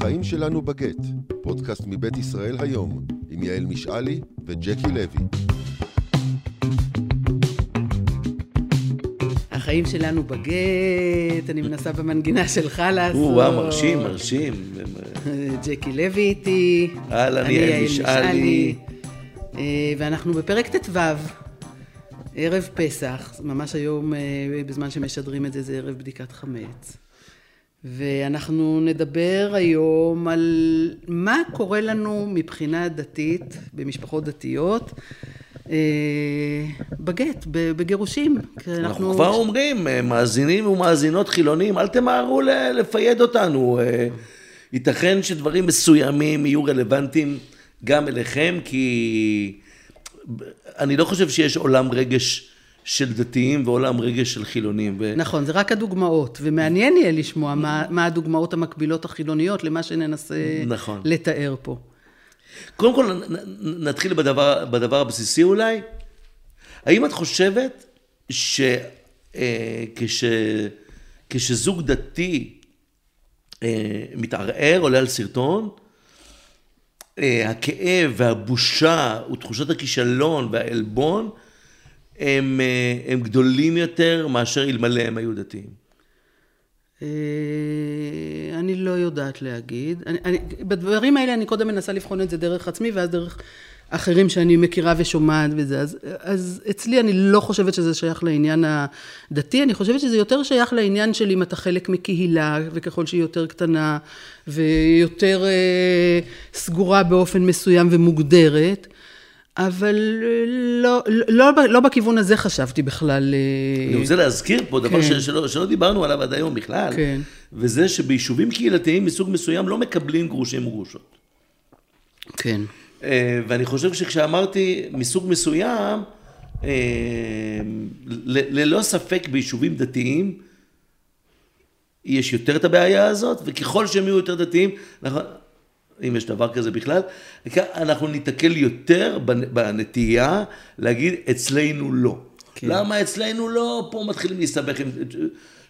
החיים שלנו בגט, פודקאסט מבית ישראל היום, עם יעל משעלי וג'קי לוי. החיים שלנו בגט, אני מנסה במנגינה שלך לעשות. או-אה, מרשים, מרשים. ג'קי לוי איתי. אהלן, אני יעל משעלי. אה, ואנחנו בפרק ט"ו, ערב פסח, ממש היום, אה, בזמן שמשדרים את זה, זה ערב בדיקת חמץ. ואנחנו נדבר היום על מה קורה לנו מבחינה דתית, במשפחות דתיות, אה, בגט, בגירושים. כי אנחנו כבר אומרים, אה, מאזינים ומאזינות חילונים, אל תמהרו לפייד אותנו. אה, ייתכן שדברים מסוימים יהיו רלוונטיים גם אליכם, כי אני לא חושב שיש עולם רגש של דתיים ועולם רגש של חילונים. ו... נכון, זה רק הדוגמאות, ומעניין יהיה לשמוע מה, מה הדוגמאות המקבילות החילוניות למה שננסה נכון. לתאר פה. קודם כל נתחיל בדבר, בדבר הבסיסי אולי. האם את חושבת שכשזוג דתי אה, מתערער, עולה על סרטון, אה, הכאב והבושה ותחושת הכישלון והעלבון הם, אה, הם גדולים יותר מאשר אלמלא הם היו דתיים? אה, אני לא יודעת להגיד. אני, אני, בדברים האלה אני קודם מנסה לבחון את זה דרך עצמי, ואז דרך אחרים שאני מכירה ושומעת וזה. אז, אז אצלי אני לא חושבת שזה שייך לעניין הדתי, אני חושבת שזה יותר שייך לעניין של אם אתה חלק מקהילה, וככל שהיא יותר קטנה ויותר אה, סגורה באופן מסוים ומוגדרת. אבל לא, לא, לא בכיוון הזה חשבתי בכלל. אה, אני רוצה להזכיר פה דבר כן. ש- שלא, שלא דיברנו עליו עד היום בכלל, כן. וזה שביישובים קהילתיים מסוג מסוים לא מקבלים גרושים וגרושות. כן. אה, ואני חושב שכשאמרתי מסוג מסוים, אה, ללא ספק ביישובים דתיים יש יותר את הבעיה הזאת, וככל שהם יהיו יותר דתיים, אנחנו, אם יש דבר כזה בכלל, אנחנו ניתקל יותר בנ- בנטייה להגיד אצלנו לא. כן. למה אצלנו לא? פה מתחילים להסתבך עם...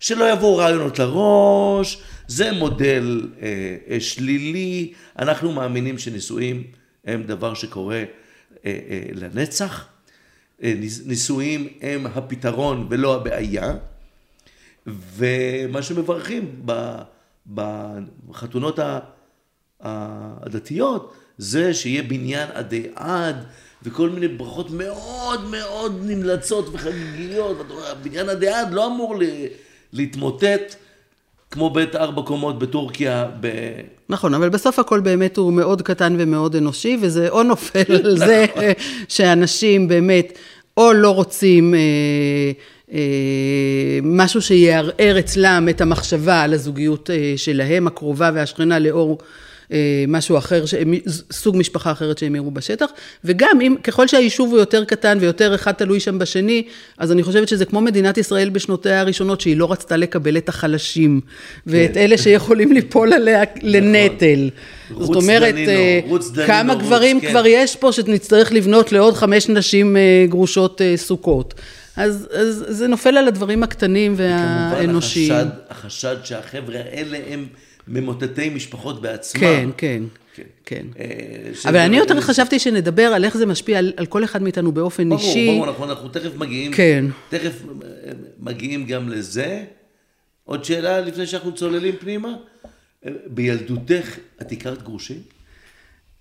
שלא יבואו רעיונות לראש, זה מודל אה, אה, שלילי, אנחנו מאמינים שנישואים הם דבר שקורה אה, אה, לנצח, אה, נישואים הם הפתרון ולא הבעיה, ומה שמברכים בחתונות ה- הדתיות, זה שיהיה בניין עדי עד, וכל מיני ברכות מאוד מאוד נמלצות וחגיגיות. בניין עדי עד לא אמור להתמוטט כמו בית ארבע קומות בטורקיה. ב... נכון, אבל בסוף הכל באמת הוא מאוד קטן ומאוד אנושי, וזה או נופל על זה שאנשים באמת או לא רוצים אה, אה, משהו שיערער אצלם את המחשבה על הזוגיות אה, שלהם, הקרובה והשכנה, לאור משהו אחר, סוג משפחה אחרת שהם יראו בשטח, וגם אם, ככל שהיישוב הוא יותר קטן ויותר אחד תלוי שם בשני, אז אני חושבת שזה כמו מדינת ישראל בשנותיה הראשונות, שהיא לא רצתה לקבל את החלשים, ואת אלה שיכולים ליפול עליה לנטל. רוץ זאת אומרת, אה, כמה גברים כן. כבר יש פה שנצטרך לבנות לעוד חמש נשים אה, גרושות אה, סוכות. אז, אז זה נופל על הדברים הקטנים והאנושיים. החשד, החשד שהחבר'ה האלה הם ממוטטי משפחות בעצמם. כן, כן, כן. כן. אה, אבל אני יותר חשבתי שנדבר על איך זה משפיע על, על כל אחד מאיתנו באופן ברור, אישי. ברור, אנחנו, אנחנו תכף מגיעים, כן. תכף אה, מגיעים גם לזה. עוד שאלה לפני שאנחנו צוללים פנימה? אה, בילדותך את הכרת גרושים?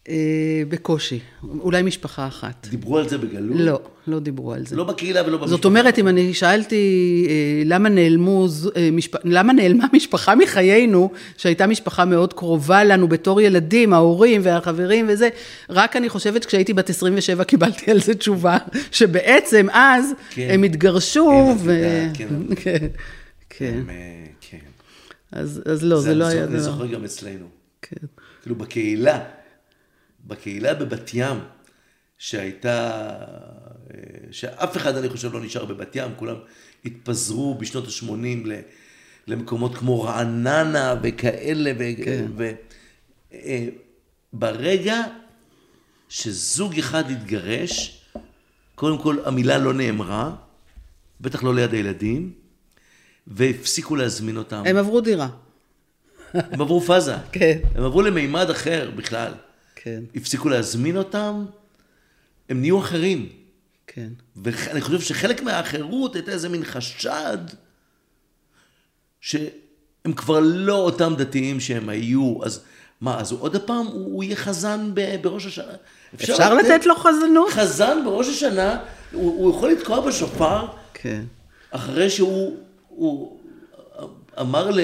אה, בקושי, אולי משפחה אחת. דיברו על זה בגלוי? לא, לא דיברו על זה. לא בקהילה ולא במשפחה. זאת אומרת, אם אני שאלתי אה, למה נעלמו, אה, משפ... למה נעלמה משפחה מחיינו, שהייתה משפחה מאוד קרובה לנו בתור ילדים, ההורים והחברים וזה, רק אני חושבת כשהייתי בת 27 קיבלתי על זה תשובה, שבעצם אז כן. הם התגרשו, כן, ו... כן. כן, כן. אה, כן. אז, אז לא, זה, לא אני היה... אני זה לא- זוכר גם אצלנו. כן. כאילו בקהילה, בקהילה בבת ים, שהייתה, אה, שאף אחד אני חושב לא נשאר בבת ים, כולם התפזרו בשנות ה-80 למקומות כמו רעננה וכאלה, כן. וברגע אה, שזוג אחד התגרש, קודם כל המילה לא נאמרה, בטח לא ליד הילדים, והפסיקו להזמין אותם. הם עברו דירה. הם עברו פאזה. כן. הם עברו למימד אחר בכלל. כן, הפסיקו להזמין אותם, הם נהיו אחרים. כן. ואני חושב שחלק מהאחרות הייתה איזה מין חשד שהם כבר לא אותם דתיים שהם היו, אז מה, אז עוד פעם, הוא, הוא יהיה חזן ב, בראש השנה? אפשר לתת לו חזנות? חזן בראש השנה, הוא, הוא יכול לתקוע בשופר כן, אחרי שהוא הוא אמר ל,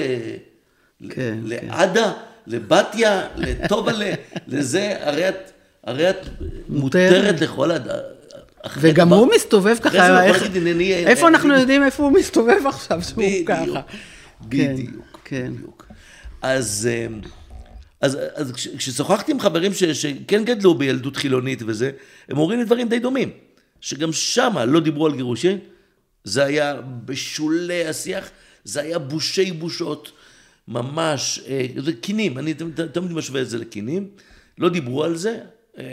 כן, לעדה, לבתיה, לטובלה, לזה, הרי את, הרי את מותרת. מותרת לכל. אחרי וגם הוא מסתובב ככה, איך- להגיד, "הנני- איפה אנחנו יודעים איפה הוא מסתובב עכשיו שהוא ככה? בדיוק, כן. בדיוק. אז, אה, אז, אז כש- כששוחחתי עם חברים ש, שכן גדלו בילדות חילונית וזה, הם אומרים לי דברים די דומים. שגם שמה לא דיברו על גירושין, זה היה בשולי השיח, זה היה בושי בושות, ממש, אה, זה קינים, אני תמיד משווה את זה לקינים, לא דיברו על זה, אה,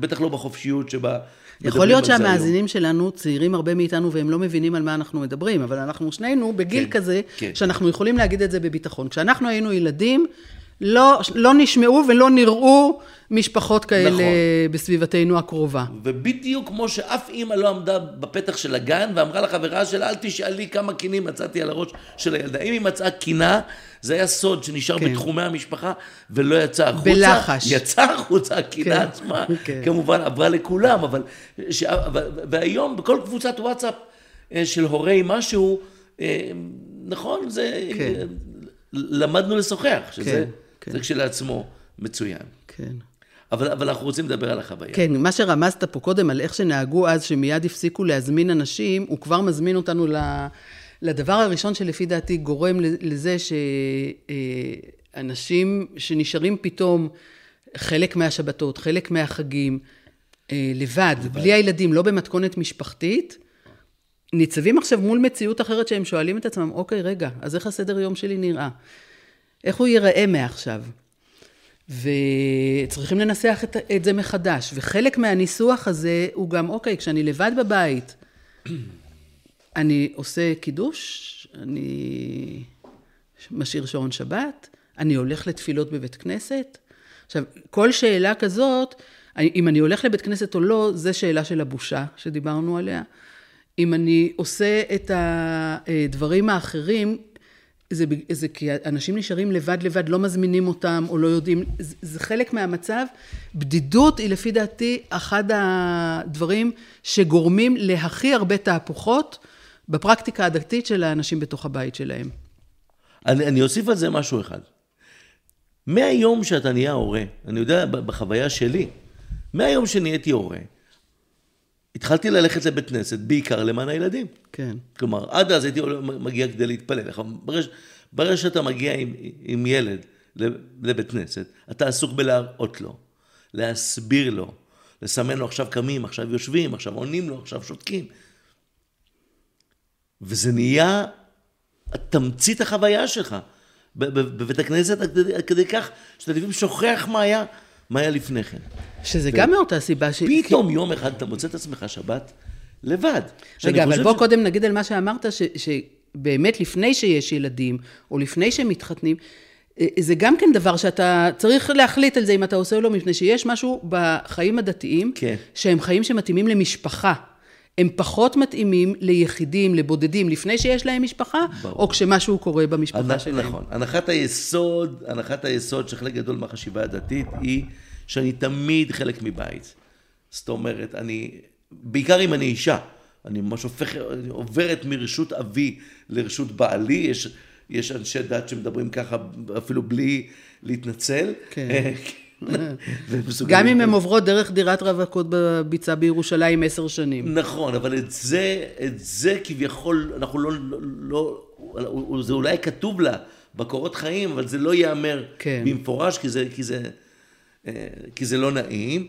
בטח לא בחופשיות שבה... יכול להיות. שהמאזינים שלנו צעירים הרבה מאיתנו והם לא מבינים על מה אנחנו מדברים, אבל אנחנו שנינו בגיל כן, כזה, כן. שאנחנו יכולים להגיד את זה בביטחון. כשאנחנו היינו ילדים, לא, לא נשמעו ולא נראו משפחות כאלה נכון. בסביבתנו הקרובה. ובדיוק כמו שאף אימא לא עמדה בפתח של הגן ואמרה לחברה שלה, אל תשאלי כמה קינים מצאתי על הראש של הילדה. אם היא מצאה קינה, זה היה סוד שנשאר כן. בתחומי המשפחה ולא יצא החוצה. בלחש. יצא החוצה, הקינה כן, עצמה, כן. כמובן עברה לכולם, אבל... ש... ו- והיום בכל קבוצת וואטסאפ אה, של הורי משהו, אה, נכון, זה... כן. למדנו לשוחח, שזה כן, כן. זה כשלעצמו מצוין. כן. אבל, אבל אנחנו רוצים לדבר על החוויה. כן, מה שרמזת פה קודם על איך שנהגו אז, שמיד הפסיקו להזמין אנשים, הוא כבר מזמין אותנו ל- לדבר הראשון שלפי דעתי גורם לזה שאנשים שנשארים פתאום חלק מהשבתות, חלק מהחגים, אה, לבד, בלי הילדים, לא במתכונת משפחתית, ניצבים עכשיו מול מציאות אחרת שהם שואלים את עצמם, אוקיי, רגע, אז איך הסדר יום שלי נראה? איך הוא ייראה מעכשיו? וצריכים לנסח את, את זה מחדש. וחלק מהניסוח הזה הוא גם, אוקיי, כשאני לבד בבית, אני עושה קידוש, אני משאיר שעון שבת, אני הולך לתפילות בבית כנסת. עכשיו, כל שאלה כזאת, אם אני הולך לבית כנסת או לא, זו שאלה של הבושה שדיברנו עליה. אם אני עושה את הדברים האחרים, זה, זה כי אנשים נשארים לבד לבד, לא מזמינים אותם או לא יודעים, זה, זה חלק מהמצב. בדידות היא לפי דעתי אחד הדברים שגורמים להכי הרבה תהפוכות בפרקטיקה הדתית של האנשים בתוך הבית שלהם. אני, אני אוסיף על זה משהו אחד. מהיום שאתה נהיה הורה, אני יודע בחוויה שלי, מהיום שנהייתי הורה, התחלתי ללכת לבית כנסת, בעיקר למען הילדים. כן. כלומר, עד אז הייתי מגיע כדי להתפלל. ברגע, שאתה מגיע עם, עם ילד לב- לבית כנסת, אתה עסוק בלהראות לו, להסביר לו, לסמן לו עכשיו קמים, עכשיו יושבים, עכשיו עונים לו, עכשיו שותקים. וזה נהיה תמצית החוויה שלך. בבית הכנסת עד כדי כך שאתה לפעמים שוכח מה היה, מה היה לפני כן. שזה גם מאותה סיבה ש... פתאום יום אחד אתה מוצא את עצמך שבת לבד. רגע, אבל בוא ש- קודם נגיד על מה שאמרת, ש, שבאמת לפני שיש ילדים, או לפני שמתחתנים, אה, זה גם כן דבר שאתה צריך להחליט על זה אם אתה עושה או לא, מפני שיש משהו בחיים הדתיים, כן. שהם חיים שמתאימים למשפחה. הם פחות מתאימים ליחידים, לבודדים, לפני שיש להם משפחה, ברור. או כשמשהו קורה במשפחה הנ- שלהם. נכון. הנחת היסוד, הנחת היסוד של חלק גדול מהחשיבה הדתית היא שאני תמיד חלק מבית. זאת אומרת, אני, בעיקר אם אני אישה, אני ממש הופך, אני עוברת מרשות אבי לרשות בעלי, יש, יש אנשי דת שמדברים ככה אפילו בלי להתנצל. כן. גם אם הן עוברות דרך דירת רווקות בביצה בירושלים עשר שנים. נכון, אבל את זה, את זה כביכול, אנחנו לא, לא, לא, זה אולי כתוב לה בקורות חיים, אבל זה לא ייאמר כן. במפורש, כי זה, כי זה, אה, כי זה לא נעים.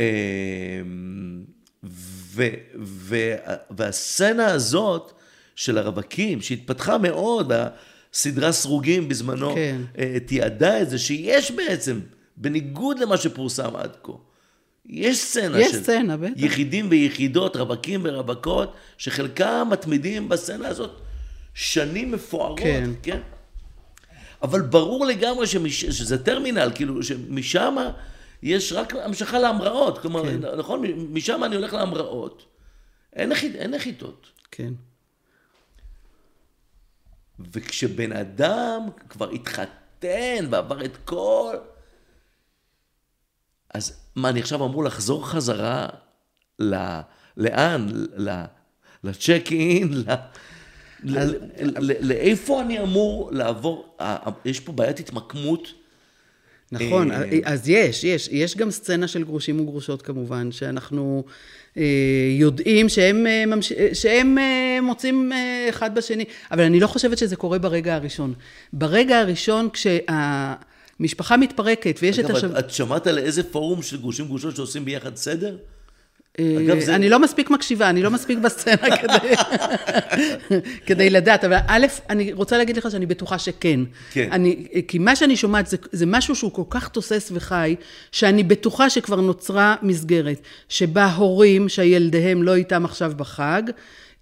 אה, ו, ו, והסצנה הזאת של הרווקים, שהתפתחה מאוד, הסדרה סרוגים בזמנו, כן. אה, תיעדה את זה, שיש בעצם, בניגוד למה שפורסם עד כה, יש סצנה יש של סצנה, בטח. יחידים ויחידות, רווקים ורווקות, שחלקם מתמידים בסצנה הזאת שנים מפוארות, כן. כן? אבל ברור לגמרי שמש, שזה טרמינל, כאילו, שמשם יש רק המשכה להמראות. כלומר, כן. נכון? משם אני הולך להמראות. אין, נחיתות. אין נחיתות. כן. וכשבן אדם כבר התחתן ועבר את כל... אז מה, אני עכשיו אמור לחזור חזרה ל... לאן? ל... לצ'ק אין? ל... אז... לאיפה אני אמור לעבור? יש פה בעיית התמקמות. נכון, אה, אז יש, יש. יש גם סצנה של גרושים וגרושות כמובן, שאנחנו אה, יודעים שהם, אה, ממש... שהם מוצאים אחד בשני, אבל אני לא חושבת שזה קורה ברגע הראשון. ברגע הראשון, כשהמשפחה מתפרקת ויש את השב... את שמעת על איזה פורום של גרושים וגרושות שעושים ביחד סדר? אגב, זה... אני לא מספיק מקשיבה, אני לא מספיק בסצנה כדי, כדי לדעת, אבל א', אני רוצה להגיד לך שאני בטוחה שכן. כן. אני, כי מה שאני שומעת זה, זה משהו שהוא כל כך תוסס וחי, שאני בטוחה שכבר נוצרה מסגרת, שבה הורים שילדיהם לא איתם עכשיו בחג,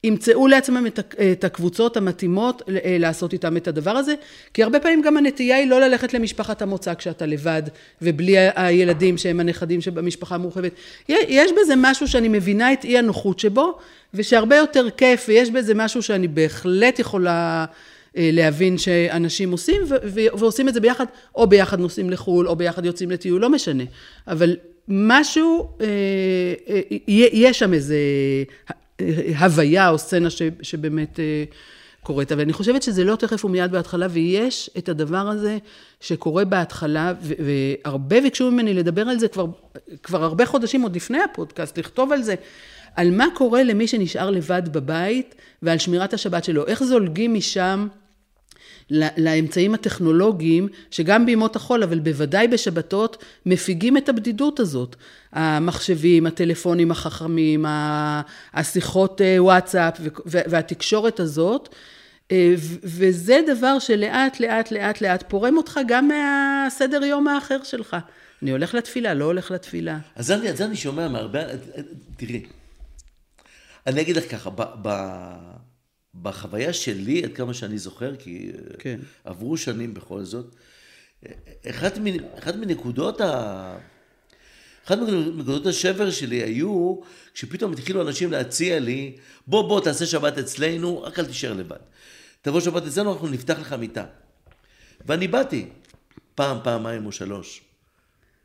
ימצאו לעצמם את הקבוצות המתאימות אה, לעשות איתם את הדבר הזה, כי הרבה פעמים גם הנטייה היא לא ללכת למשפחת המוצא כשאתה לבד ובלי הילדים שהם הנכדים שבמשפחה המורחבת. יש בזה משהו שאני מבינה את אי הנוחות שבו, ושהרבה יותר כיף, ויש בזה משהו שאני בהחלט יכולה אה, להבין שאנשים עושים, ועושים את זה ביחד, או ביחד נוסעים לחו"ל, או ביחד יוצאים לטיול, לא משנה. אבל משהו, אה, יש שם איזה הוויה או סצנה ש, שבאמת אה, קורית. אבל אני חושבת שזה לא תכף ומיד בהתחלה, ויש את הדבר הזה שקורה בהתחלה, ו- והרבה ביקשו ממני לדבר על זה כבר, כבר הרבה חודשים, עוד לפני הפודקאסט, לכתוב על זה. על מה קורה למי שנשאר לבד בבית ועל שמירת השבת שלו. איך זולגים משם לאמצעים הטכנולוגיים, שגם בימות החול, אבל בוודאי בשבתות, מפיגים את הבדידות הזאת. המחשבים, הטלפונים החכמים, השיחות אה, וואטסאפ והתקשורת הזאת. אה, וזה דבר שלאט, לאט, לאט, לאט פורם אותך גם מהסדר יום האחר שלך. אני הולך לתפילה, לא הולך לתפילה. אז זה, זה אני שומע מהרבה, תראי, אני אגיד לך ככה, ב, ב, בחוויה שלי, עד כמה שאני זוכר, כי כן. עברו שנים בכל זאת, אחת, אחת מנקודות ה... אחת מנקודות השבר שלי היו, כשפתאום התחילו אנשים להציע לי, בוא בוא תעשה שבת אצלנו, רק אל תישאר לבד. תבוא שבת אצלנו, אנחנו נפתח לך מיטה. ואני באתי פעם, פעמיים או שלוש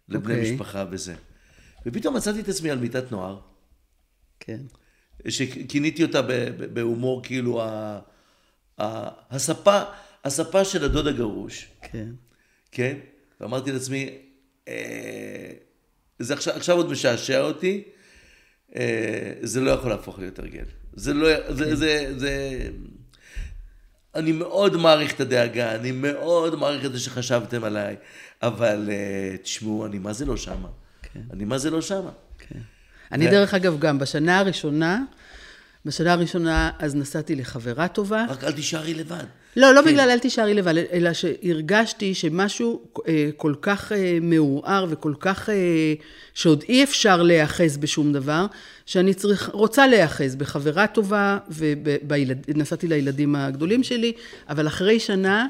לבני okay. אוקיי. משפחה וזה. ופתאום מצאתי את עצמי על מיטת נוער. כן. שכיניתי אותה בהומור, כאילו, הספה, הספה של הדוד הגרוש. כן. כן? ואמרתי לעצמי, אה, זה עכשיו, עכשיו עוד משעשע אותי, אה, זה לא יכול להפוך להיות הרגל. זה לא, זה, כן. זה, זה, אני מאוד מעריך את הדאגה, אני מאוד מעריך את זה שחשבתם עליי, אבל אה, תשמעו, אני מה זה לא שמה. כן. אני מה זה לא שמה. כן. אני דרך אגב גם בשנה הראשונה, בשנה הראשונה אז נסעתי לחברה טובה. רק אל תישארי לבד. לא, לא כן. בגלל אל תישארי לבד, אלא שהרגשתי שמשהו אה, כל כך אה, מעורער וכל כך, אה, שעוד אי אפשר להיאחז בשום דבר, שאני צריך, רוצה להיאחז בחברה טובה, ונסעתי לילדים הגדולים שלי, אבל אחרי שנה,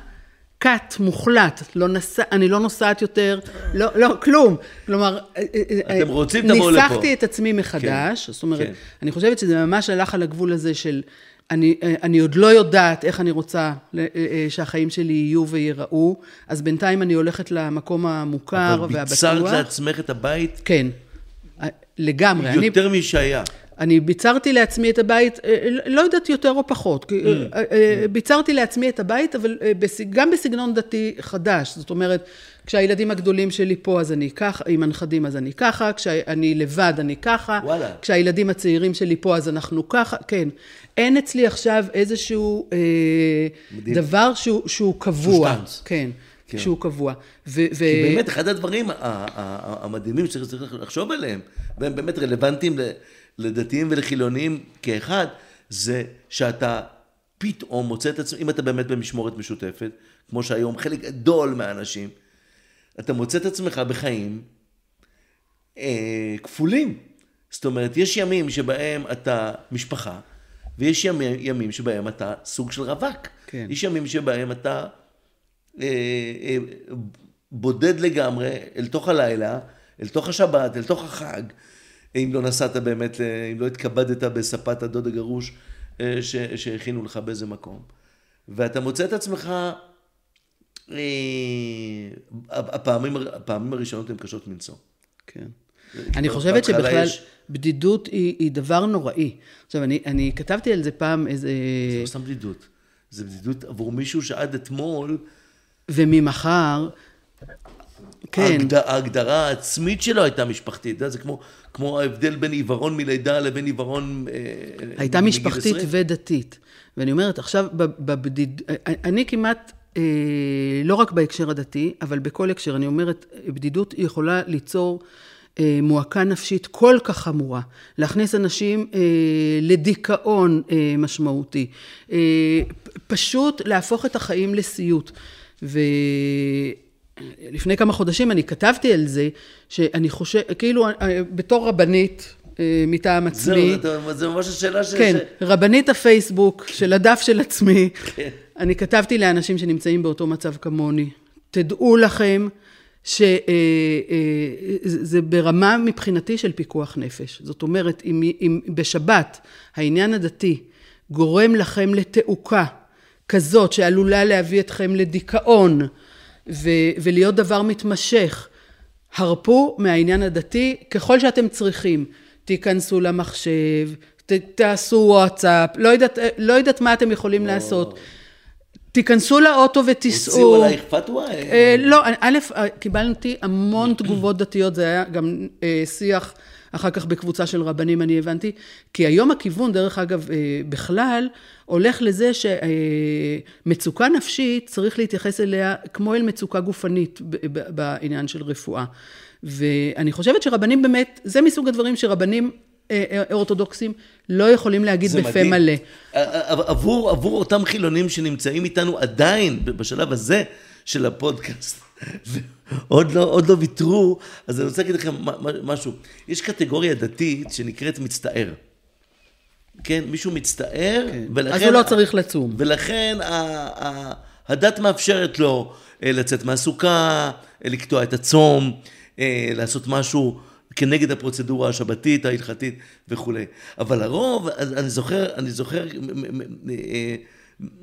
קאט מוחלט, לא נסע, אני לא נוסעת יותר, לא, לא, כלום. כלומר, אה, אה, אתם רוצים, תבואו לפה. ניסחתי את עצמי מחדש, כן, זאת אומרת, כן. אני חושבת שזה ממש הלך על הגבול הזה של, אני, אה, אני עוד לא יודעת איך אני רוצה שהחיים שלי יהיו וייראו, אז בינתיים אני הולכת למקום המוכר והבטוח. אבל ביצרת לעצמך את הבית? כן, לגמרי. יותר אני... משהיה. אני ביצרתי לעצמי את הבית, אה, לא יודעת יותר או פחות. אה, אה, ביצרתי לעצמי את הבית, אבל גם בסגנון דתי חדש. זאת אומרת, כשהילדים הגדולים שלי פה, אז אני ככה, עם הנכדים אז אני ככה, כשאני לבד אני ככה, וואלה. כשהילדים הצעירים שלי פה אז אנחנו ככה, כן. אין אצלי עכשיו איזשהו אה, דבר שהוא, שהוא קבוע. שושטנץ. כן. כן. שהוא קבוע. ו- כי ו- באמת, אחד הדברים המדהימים שצריך לחשוב עליהם, והם באמת רלוונטיים לדתיים ולחילונים כאחד, זה שאתה פתאום מוצא את עצמך, אם אתה באמת במשמורת משותפת, כמו שהיום חלק גדול מהאנשים, אתה מוצא את עצמך בחיים אה, כפולים. זאת אומרת, יש ימים שבהם אתה משפחה, ויש ימים, ימים שבהם אתה סוג של רווק. כן. יש ימים שבהם אתה אה, אה, בודד לגמרי אל תוך הלילה, אל תוך השבת, אל תוך החג, אם לא נסעת באמת, אה, אם לא התכבדת בספת הדוד הגרוש אה, ש- שהכינו לך באיזה מקום. ואתה מוצא את עצמך, אה, הפעמים, הפעמים הראשונות הן קשות מנשוא. כן. אני חושבת שבכלל יש- בדידות היא, היא דבר נוראי. עכשיו, אני, אני כתבתי על זה פעם איזה... זה לא סתם בדידות. זה בדידות עבור מישהו שעד אתמול, וממחר, כן, ההגד... ההגדרה העצמית שלו הייתה משפחתית. זה כמו, כמו ההבדל בין עיוורון מלידה לבין עיוורון... אה, הייתה מגיל משפחתית 20. ודתית. ואני אומרת, עכשיו, בבדיד... אני כמעט, אה, לא רק בהקשר הדתי, אבל בכל הקשר, אני אומרת, בדידות יכולה ליצור אה, מועקה נפשית כל כך חמורה, להכניס אנשים אה, לדיכאון אה, משמעותי, אה, פשוט להפוך את החיים לסיוט. ולפני כמה חודשים אני כתבתי על זה, שאני חושב, כאילו, אה, בתור רבנית, אה, מטעם עצמי, זהו, זה- זה ממש השאלה ש... כן, ש... רבנית הפייסבוק של הדף של עצמי. כן. אני כתבתי לאנשים שנמצאים באותו מצב כמוני, תדעו לכם שזה ברמה מבחינתי של פיקוח נפש. זאת אומרת, אם, אם בשבת העניין הדתי גורם לכם לתעוקה כזאת שעלולה להביא אתכם לדיכאון ו, ולהיות דבר מתמשך, הרפו מהעניין הדתי ככל שאתם צריכים. תיכנסו למחשב, ת, תעשו וואטסאפ, לא יודעת, לא יודעת מה אתם יכולים לעשות. תיכנסו לאוטו ותיסעו. הוציאו עלייך פתווה? אה, לא, א', אה, קיבלתי המון תגובות דתיות, זה היה גם אה, שיח אחר כך בקבוצה של רבנים, אני הבנתי, כי היום הכיוון, דרך אגב, אה, בכלל, הולך לזה שמצוקה נפשית, צריך להתייחס אליה כמו אל מצוקה גופנית בעניין של רפואה. ואני חושבת שרבנים באמת, זה מסוג הדברים שרבנים אה, אה, אורתודוקסים לא יכולים להגיד בפה מדהים. מלא. עבור, עבור אותם חילונים שנמצאים איתנו עדיין בשלב הזה של הפודקאסט, ועוד לא, עוד לא ויתרו, אז אני רוצה להגיד לכם משהו. יש קטגוריה דתית שנקראת מצטער. כן, מישהו מצטער, ולכן... אז הוא לא צריך לצום. ולכן ה- ה- הדת מאפשרת לו אה, לצאת מהסוכה, אה, לקטוע את הצום, אה, לעשות משהו כנגד הפרוצדורה השבתית, ההלכתית וכולי. אבל לרוב, אז אני זוכר, אני זוכר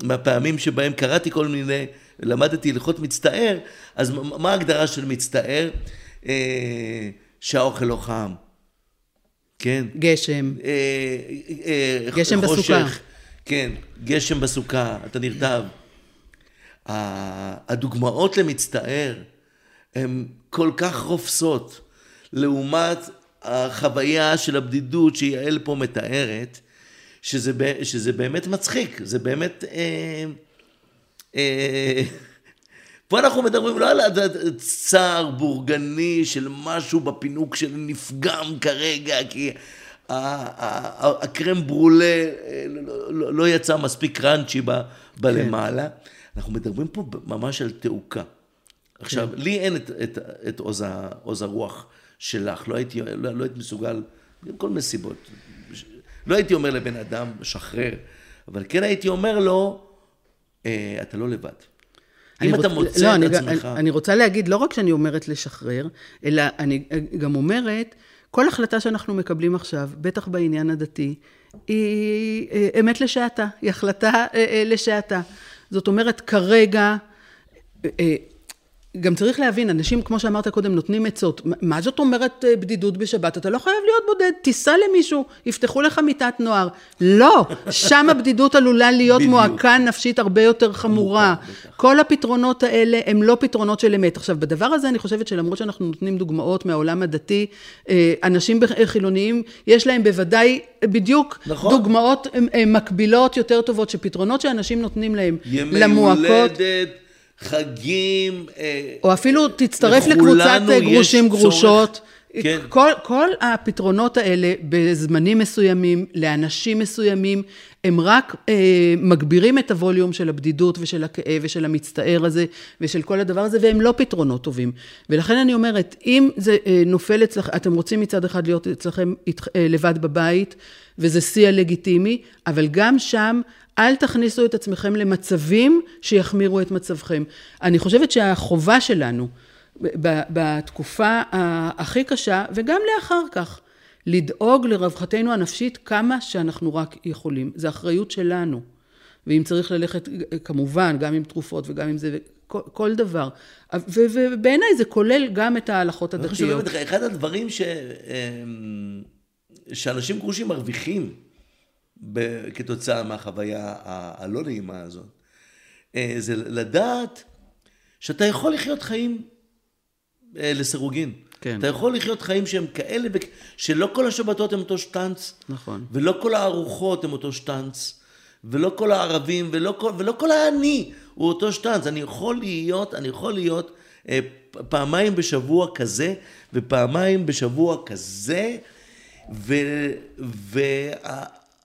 מהפעמים שבהם קראתי כל מיני, למדתי הלכות מצטער, אז מה ההגדרה של מצטער? אה, שהאוכל לא חם, כן? גשם. אה, אה, גשם חושך, בסוכה. כן, גשם בסוכה, אתה נרטב. ה- הדוגמאות למצטער הן כל כך רופסות לעומת החוויה של הבדידות שיעל פה מתארת, שזה, שזה באמת מצחיק, זה באמת... אה, אה, פה אנחנו מדברים לא על צער בורגני של משהו בפינוק של נפגם כרגע, כי הקרם ברולה אה, לא- לא- לא יצא מספיק קראנצ'י בלמעלה. אנחנו מדברים פה ממש על תעוקה. עכשיו, לי אין את, את, את עוז, הרוח שלך, לא הייתי, לא, לא הייתי מסוגל, מכל מיני סיבות. לא הייתי אומר לבן אדם, שחרר, אבל כן הייתי אומר לו, אה, אתה לא לבד. אם אתה מוצא לא, את אני, עצמך... אני, אני רוצה להגיד, לא רק שאני אומרת לשחרר, אלא אני גם אומרת, כל החלטה שאנחנו מקבלים עכשיו, בטח בעניין הדתי, היא אה, אמת לשעתה, היא החלטה אה, אה, לשעתה. זאת אומרת, כרגע, אה, אה, גם צריך להבין, אנשים, כמו שאמרת קודם, נותנים עצות. מה- זאת אומרת אה, בדידות בשבת? אתה לא חייב להיות בודד, תיסע למישהו, יפתחו לך מיטת נוער. לא, שם הבדידות עלולה להיות בדיוק. מועקה נפשית הרבה יותר חמורה. כל הפתרונות האלה הם לא פתרונות של אמת. עכשיו, בדבר הזה אני חושבת שלמרות שאנחנו נותנים דוגמאות מהעולם הדתי, אה, אנשים חילוניים, יש להם בוודאי בדיוק נכון. דוגמאות אה, אה, מקבילות יותר טובות, שפתרונות שאנשים נותנים להם ימי למועקות. הולדת, חגים. אה, או אפילו תצטרף לקבוצת אה, גרושים. גרושות. כן. כל, כל הפתרונות האלה בזמנים מסוימים, לאנשים מסוימים, הם רק אה, מגבירים את הווליום של הבדידות ושל הכאב ושל המצטער הזה ושל כל הדבר הזה, והם לא פתרונות טובים. ולכן אני אומרת, אם זה אה, נופל אצלכם, אתם רוצים מצד אחד להיות אצלכם אית- אה, לבד בבית, וזה שיא הלגיטימי, אבל גם שם אל תכניסו את עצמכם למצבים שיחמירו את מצבכם. אני חושבת שהחובה שלנו בתקופה הכי קשה, וגם לאחר כך, לדאוג לרווחתנו הנפשית כמה שאנחנו רק יכולים. זו אחריות שלנו. ואם צריך ללכת, כמובן, גם עם תרופות וגם עם זה, כל, כל דבר. ובעיניי זה כולל גם את ההלכות הדתיות. אני חושב, אחד הדברים ש... אמ, שאנשים גרושים מרוויחים כתוצאה מהחוויה הלא נעימה הזאת, אה, זה לדעת שאתה יכול לחיות חיים אה, לסירוגין. כן. אתה יכול לחיות חיים שהם כאלה, שלא כל השבתות הם אותו שטנץ. נכון. ולא כל הארוחות הם אותו שטנץ. ולא כל הערבים, ולא כל, ולא כל העני הוא אותו שטנץ. אני יכול להיות, אני יכול להיות אה, פעמיים בשבוע כזה, ופעמיים בשבוע כזה, ו...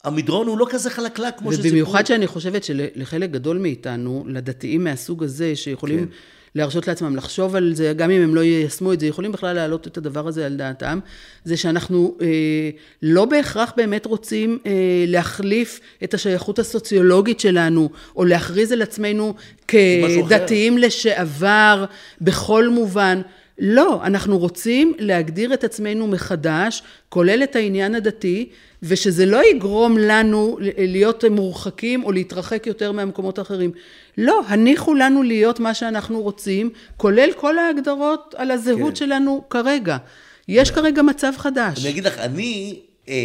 והמדרון הוא לא כזה חלקלק כמו שסיפרו. ובמיוחד שאני חושבת שלחלק גדול מאיתנו, לדתיים מהסוג הזה, שיכולים... כן. להרשות לעצמם לחשוב על זה, גם אם הם לא יישמו את זה, יכולים בכלל להעלות את הדבר הזה על דעתם, זה שאנחנו אה, לא בהכרח באמת רוצים אה, להחליף את השייכות הסוציולוגית שלנו, או להכריז על עצמנו כדתיים לשעבר בכל מובן. לא, אנחנו רוצים להגדיר את עצמנו מחדש, כולל את העניין הדתי, ושזה לא יגרום לנו להיות מורחקים או להתרחק יותר מהמקומות האחרים. לא, הניחו לנו להיות מה שאנחנו רוצים, כולל כל ההגדרות על הזהות כן. שלנו כרגע. יש כרגע מצב חדש. אני אגיד לך, אני, אה,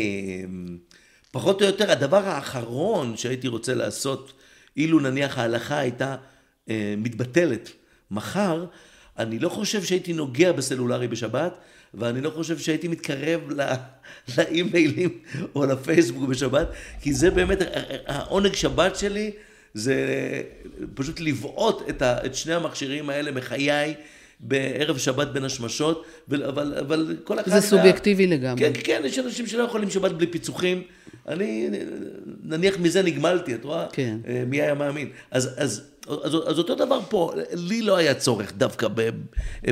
פחות או יותר, הדבר האחרון שהייתי רוצה לעשות, אילו נניח ההלכה הייתה אה, מתבטלת מחר, אני לא חושב שהייתי נוגע בסלולרי בשבת, ואני לא חושב שהייתי מתקרב לאימיילים או לפייסבוק בשבת, כי זה באמת, העונג שבת שלי זה פשוט לבעוט את, את שני המכשירים האלה מחיי. בערב שבת בין השמשות, אבל, אבל כל אחד... זה סובייקטיבי לגמרי. כן, כן, יש אנשים שלא יכולים שבת בלי פיצוחים. אני, נניח מזה נגמלתי, את רואה? כן. אה, מי היה מאמין? אז, אז, אז, אז אותו דבר פה, לי לא היה צורך דווקא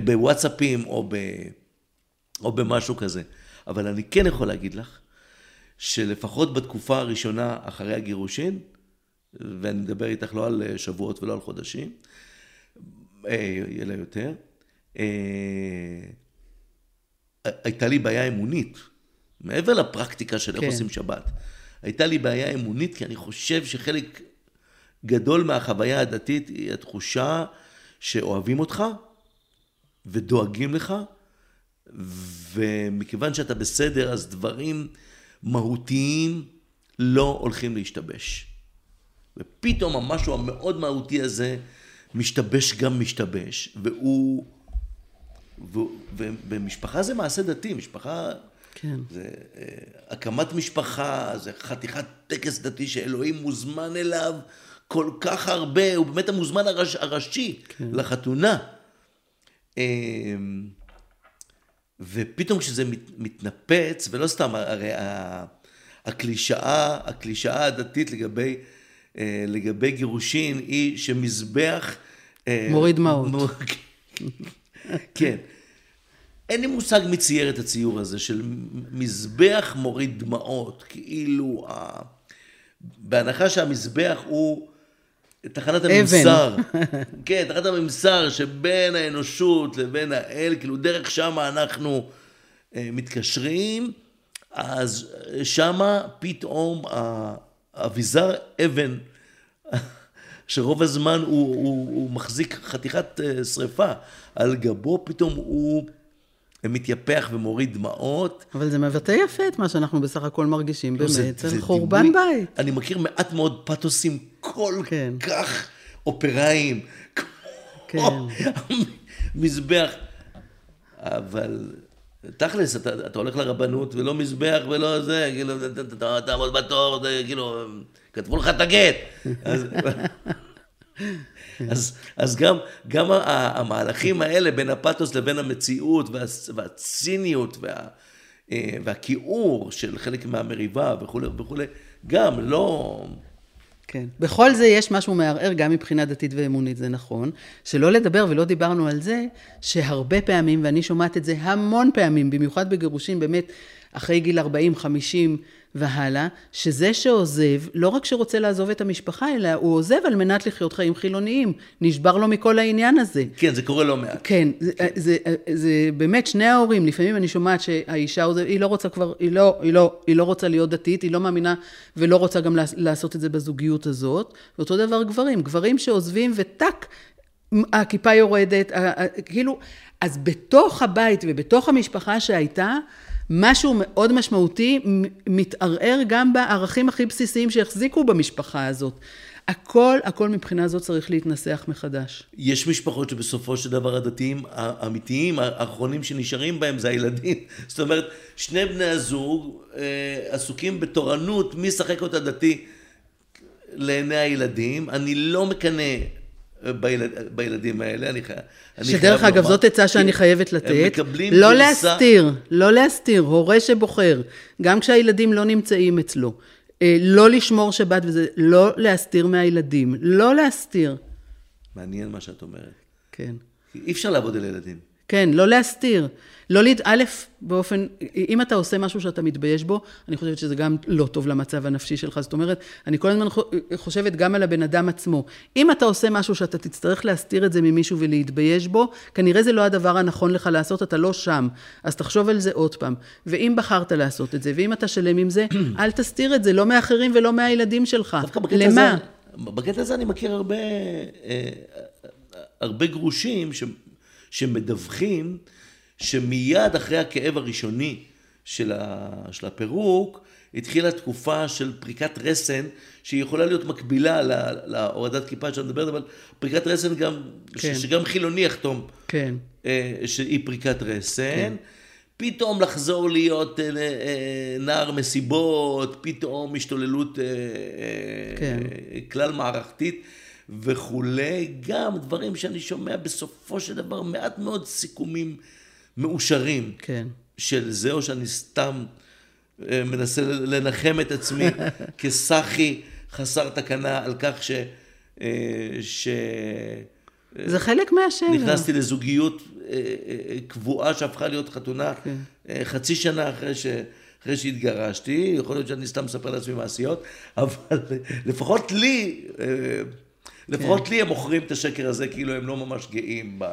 בוואטסאפים או, ב, או במשהו כזה. אבל אני כן יכול להגיד לך, שלפחות בתקופה הראשונה אחרי הגירושין, ואני מדבר איתך לא על שבועות ולא על חודשים, אה, אלא יותר, אה, הייתה לי בעיה אמונית, מעבר לפרקטיקה של איך כן. עושים שבת. הייתה לי בעיה אמונית, כי אני חושב שחלק גדול מהחוויה הדתית היא התחושה שאוהבים אותך ודואגים לך, ומכיוון שאתה בסדר, אז דברים מהותיים לא הולכים להשתבש. ופתאום המשהו המאוד מהותי הזה משתבש גם משתבש, והוא... ומשפחה זה מעשה דתי, משפחה... כן. זה אה, הקמת משפחה, זה חתיכת טקס דתי שאלוהים מוזמן אליו כל כך הרבה, הוא באמת המוזמן הראש, הראשי כן. לחתונה. אמ, ופתאום כשזה מת, מתנפץ, ולא סתם, הרי הקלישאה, הקלישאה הדתית לגבי, אה, לגבי גירושין היא שמזבח... אה, מוריד דמעות. כן. אין לי מושג מי צייר את הציור הזה של מזבח מוריד דמעות, כאילו, בהנחה שהמזבח הוא תחנת הממסר. כן, תחנת הממסר שבין האנושות לבין האל, כאילו דרך שמה אנחנו אה, מתקשרים, אז שמה פתאום האביזר אבן, שרוב הזמן הוא, הוא, הוא מחזיק חתיכת אה, שריפה על גבו, פתאום הוא... ומתייפח ומוריד דמעות. אבל זה מבטא יפה את מה שאנחנו בסך הכל מרגישים באמת, זה, זה חורבן דימוי, בית. אני מכיר מעט מאוד פתוסים כל כן. כך אופראיים, כן. מזבח, אבל תכלס, אתה, אתה הולך לרבנות ולא מזבח ולא זה, כאילו, תעמוד בתור, כאילו, כתבו לך את הגט. אז, אז, גם, גם המהלכים האלה בין הפתוס לבין המציאות וה, והציניות וה, אה, והכיעור של חלק מהמריבה וכולי וכולי, גם לא... כן. בכל זה יש משהו מערער גם מבחינה דתית ואמונית, זה נכון. שלא לדבר, ולא דיברנו על זה, שהרבה פעמים, ואני שומעת את זה המון פעמים, במיוחד בגירושים, באמת, אחרי גיל 40-50, והלאה, שזה שעוזב, לא רק שרוצה לעזוב את המשפחה, אלא הוא עוזב על מנת לחיות חיים חילוניים. נשבר לו מכל העניין הזה. כן, זה קורה לא מעט. כן, זה, זה, זה באמת שני ההורים, לפעמים אני שומעת שהאישה עוזבת, היא לא רוצה כבר, היא לא, היא, לא, היא לא רוצה להיות דתית, היא לא מאמינה ולא רוצה גם לעשות את זה בזוגיות הזאת. ואותו דבר גברים, גברים שעוזבים וטאק, הכיפה יורדת, כאילו, אז בתוך הבית ובתוך המשפחה שהייתה, משהו מאוד משמעותי מתערער גם בערכים הכי בסיסיים שהחזיקו במשפחה הזאת. הכל, הכל מבחינה זאת צריך להתנסח מחדש. יש משפחות שבסופו של דבר הדתיים האמיתיים, האחרונים שנשארים בהם זה הילדים. זאת אומרת, שני בני הזוג אה, עסוקים בתורנות, מי ישחק אותה דתי לעיני הילדים. אני לא מקנא בילד, בילדים האלה, אני, חי, אני חייב שדרך אגב, זאת עצה שאני חייבת לתת. לא גרסה... להסתיר, לא להסתיר, הורה שבוחר, גם כשהילדים לא נמצאים אצלו. אה, לא לשמור שבת וזה, לא להסתיר מהילדים, לא להסתיר. מעניין מה שאת אומרת. כן. אי אפשר לעבוד על ילדים. כן, לא להסתיר. לא להת... א', באופן, אם אתה עושה משהו שאתה מתבייש בו, אני חושבת שזה גם לא טוב למצב הנפשי שלך. זאת אומרת, אני כל הזמן חושבת גם על הבן אדם עצמו. אם אתה עושה משהו שאתה תצטרך להסתיר את זה ממישהו ולהתבייש בו, כנראה זה לא הדבר הנכון לך לעשות, אתה לא שם. אז תחשוב על זה עוד פעם. ואם בחרת לעשות את זה, ואם אתה שלם עם זה, אל תסתיר את זה, לא מאחרים ולא מהילדים שלך. למה? הזה, בקטע הזה אני מכיר הרבה, אה, הרבה גרושים ש, שמדווחים, שמיד אחרי הכאב הראשוני של, ה, של הפירוק, התחילה תקופה של פריקת רסן, שהיא יכולה להיות מקבילה להורדת כיפה שאת מדברת, אבל פריקת רסן גם, כן. שגם חילוני יחתום, כן. אה, שהיא פריקת רסן. כן. פתאום לחזור להיות אה, אה, נער מסיבות, פתאום השתוללות כן. כלל מערכתית וכולי, גם דברים שאני שומע בסופו של דבר מעט מאוד סיכומים מאושרים כן. של זה, או שאני סתם אה, מנסה לנחם את עצמי כסאחי חסר תקנה על כך ש... אה, ש... זה חלק מהשאלה. נכנסתי לזוגיות אה, קבועה שהפכה להיות חתונה כן. חצי שנה אחרי ש... אחרי שהתגרשתי, יכול להיות שאני סתם מספר לעצמי מעשיות, אבל לפחות לי, לפחות כן. לי הם מוכרים את השקר הזה כאילו הם לא ממש גאים ב...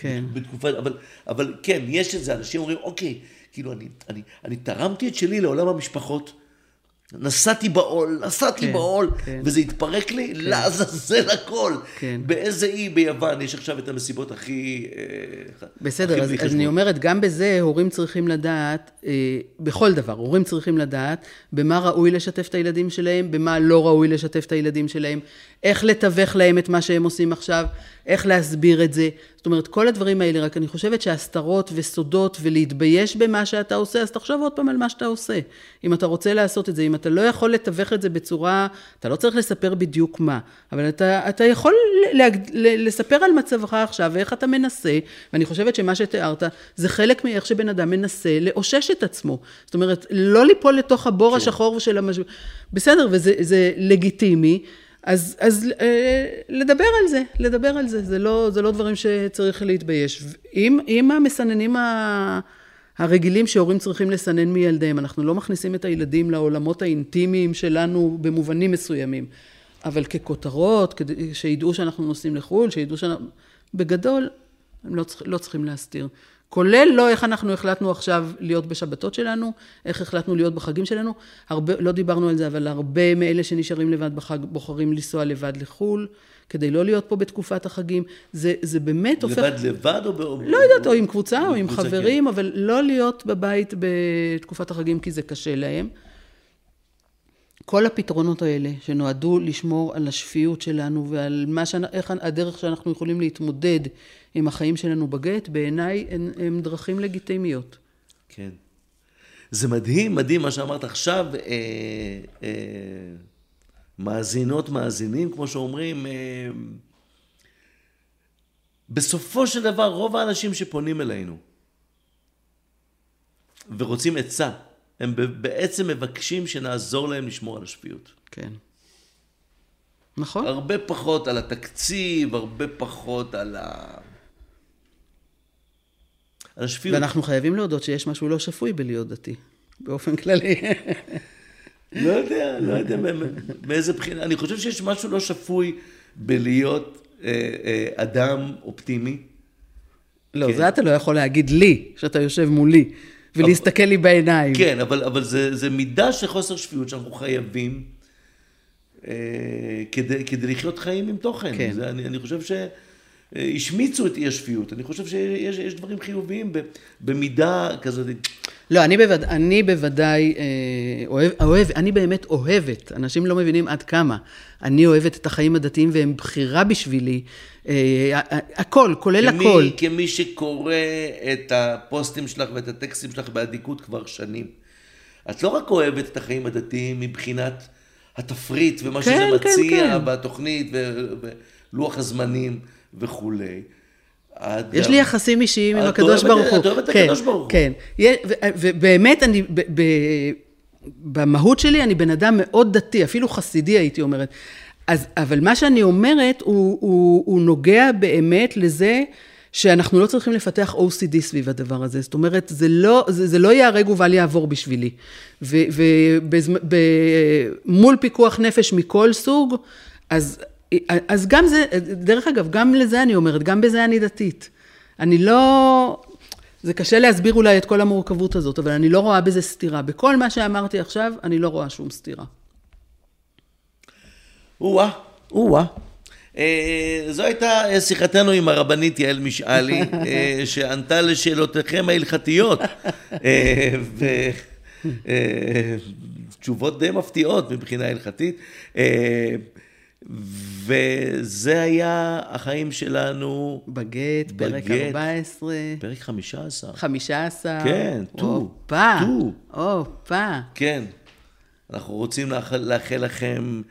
כן. בתקופה, אבל, אבל כן, יש את זה, אנשים אומרים, אוקיי, כאילו, אני, אני, אני תרמתי את שלי לעולם המשפחות. נסעתי בעול, נסעתי כן, בעול, כן. וזה התפרק לי, כן. לעזאזל הכל. כן. באיזה אי ביוון יש עכשיו את המסיבות הכי... אה, בסדר, הכי אז, אז אני אומרת, גם בזה הורים צריכים לדעת, אה, בכל דבר, הורים צריכים לדעת במה ראוי לשתף את הילדים שלהם, במה לא ראוי לשתף את הילדים שלהם, איך לתווך להם את מה שהם עושים עכשיו, איך להסביר את זה. זאת אומרת, כל הדברים האלה, רק אני חושבת שהסתרות וסודות ולהתבייש במה שאתה עושה, אז תחשוב עוד פעם על מה שאתה עושה. אם אתה רוצה לעשות את זה, אם אתה לא יכול לתווך את זה בצורה, אתה לא צריך לספר בדיוק מה, אבל אתה, אתה יכול להג... לספר על מצבך עכשיו ואיך אתה מנסה, ואני חושבת שמה שתיארת, זה חלק מאיך שבן אדם מנסה לאושש את עצמו. זאת אומרת, לא ליפול לתוך הבור כן. השחור של המשבר. בסדר, וזה לגיטימי. אז, אז אה, לדבר על זה, לדבר על זה, זה לא, זה לא דברים שצריך להתבייש. אם, אם המסננים ה... הרגילים שהורים צריכים לסנן מילדיהם, אנחנו לא מכניסים את הילדים לעולמות האינטימיים שלנו במובנים מסוימים, אבל ככותרות, כדי שידעו שאנחנו נוסעים לחו"ל, שידעו שאנחנו... בגדול, הם לא, צריך, לא צריכים להסתיר. כולל לא איך אנחנו החלטנו עכשיו להיות בשבתות שלנו, איך החלטנו להיות בחגים שלנו. הרבה, לא דיברנו על זה, אבל הרבה מאלה שנשארים לבד בחג בוחרים לנסוע לבד לחו"ל, כדי לא להיות פה בתקופת החגים. זה, זה באמת לבד הופך... לבד לבד או... ב... לא יודעת, או עם קבוצה או עם חברים, כן. אבל לא להיות בבית בתקופת החגים כי זה קשה להם. כל הפתרונות האלה שנועדו לשמור על השפיות שלנו ועל מה ש... איך הדרך שאנחנו יכולים להתמודד עם החיים שלנו בגט, בעיניי הן, הן דרכים לגיטימיות. כן. זה מדהים, מדהים מה שאמרת עכשיו. אה, אה, מאזינות, מאזינים, כמו שאומרים, אה, בסופו של דבר רוב האנשים שפונים אלינו ורוצים עצה, הם בעצם מבקשים שנעזור להם לשמור על השפיות. כן. נכון. הרבה פחות על התקציב, הרבה פחות על ה... על השפיות. ואנחנו חייבים להודות שיש משהו לא שפוי בלהיות דתי, באופן כללי. לא יודע, לא יודע מאיזה בחינה. אני חושב שיש משהו לא שפוי בלהיות אה, אה, אדם אופטימי. לא, כן. זה אתה לא יכול להגיד לי, שאתה יושב מולי, ולהסתכל לי בעיניים. כן, אבל, אבל זה, זה מידה של חוסר שפיות שאנחנו חייבים אה, כדי, כדי לחיות חיים עם תוכן. כן. זה, אני, אני חושב ש... השמיצו את אי השפיות. אני חושב שיש דברים חיוביים במידה כזאת. לא, אני, בווד... אני בוודאי אה, אוהב, אוהב, אני באמת אוהבת, אנשים לא מבינים עד כמה. אני אוהבת את החיים הדתיים והם בחירה בשבילי. אה, הכל, כולל כמי, הכל. כמי שקורא את הפוסטים שלך ואת הטקסטים שלך באדיקות כבר שנים. את לא רק אוהבת את החיים הדתיים מבחינת התפריט ומה כן, שזה כן, מציע כן. בתוכנית ולוח הזמנים. וכולי. יש לי יחסים אישיים עם הקדוש ברוך הוא. את אוהבת את הקדוש ברוך הוא. כן, ובאמת אני, במהות שלי אני בן אדם מאוד דתי, אפילו חסידי הייתי אומרת. אז, אבל מה שאני אומרת, הוא, הוא, הוא נוגע באמת לזה שאנחנו לא צריכים לפתח OCD סביב הדבר הזה. זאת אומרת, זה לא, זה, זה לא ייהרג ובל יעבור בשבילי. ומול פיקוח נפש מכל סוג, אז אז גם זה, דרך אגב, גם לזה אני אומרת, גם בזה אני דתית. אני לא... זה קשה להסביר אולי את כל המורכבות הזאת, אבל אני לא רואה בזה סתירה. בכל מה שאמרתי עכשיו, אני לא רואה שום סתירה. או-אה, או-אה. אה, זו הייתה שיחתנו עם הרבנית יעל משאלי, אה, שענתה לשאלותיכם ההלכתיות. אה, ותשובות די מפתיעות מבחינה הלכתית. וזה היה החיים שלנו. בגט, פרק בגט, 14. פרק 15. 15. כן, טו. הופה. טו. הופה. כן. אנחנו רוצים לאחל, לאחל לכם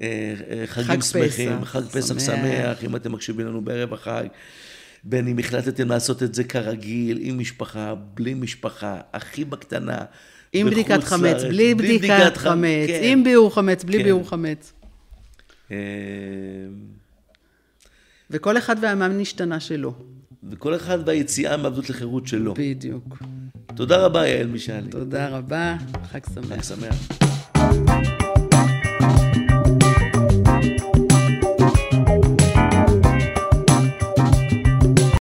אה, אה, חגים חג שמחים, פסח, חג פסח שמח. שמח, אם אתם מקשיבים לנו בערב החג. בין אם החלטתם לעשות את זה כרגיל, עם משפחה, בלי משפחה, הכי בקטנה. עם בדיקת חמץ, בלי בדיקת חמץ, כן. עם ביעור חמץ, בלי כן. ביעור חמץ. אמ, וכל אחד והמאמן השתנה שלו. וכל אחד והיציאה מעבדות לחירות שלו. בדיוק. תודה רבה, יעל משאלי. תודה רבה, חג שמח. חג שמח.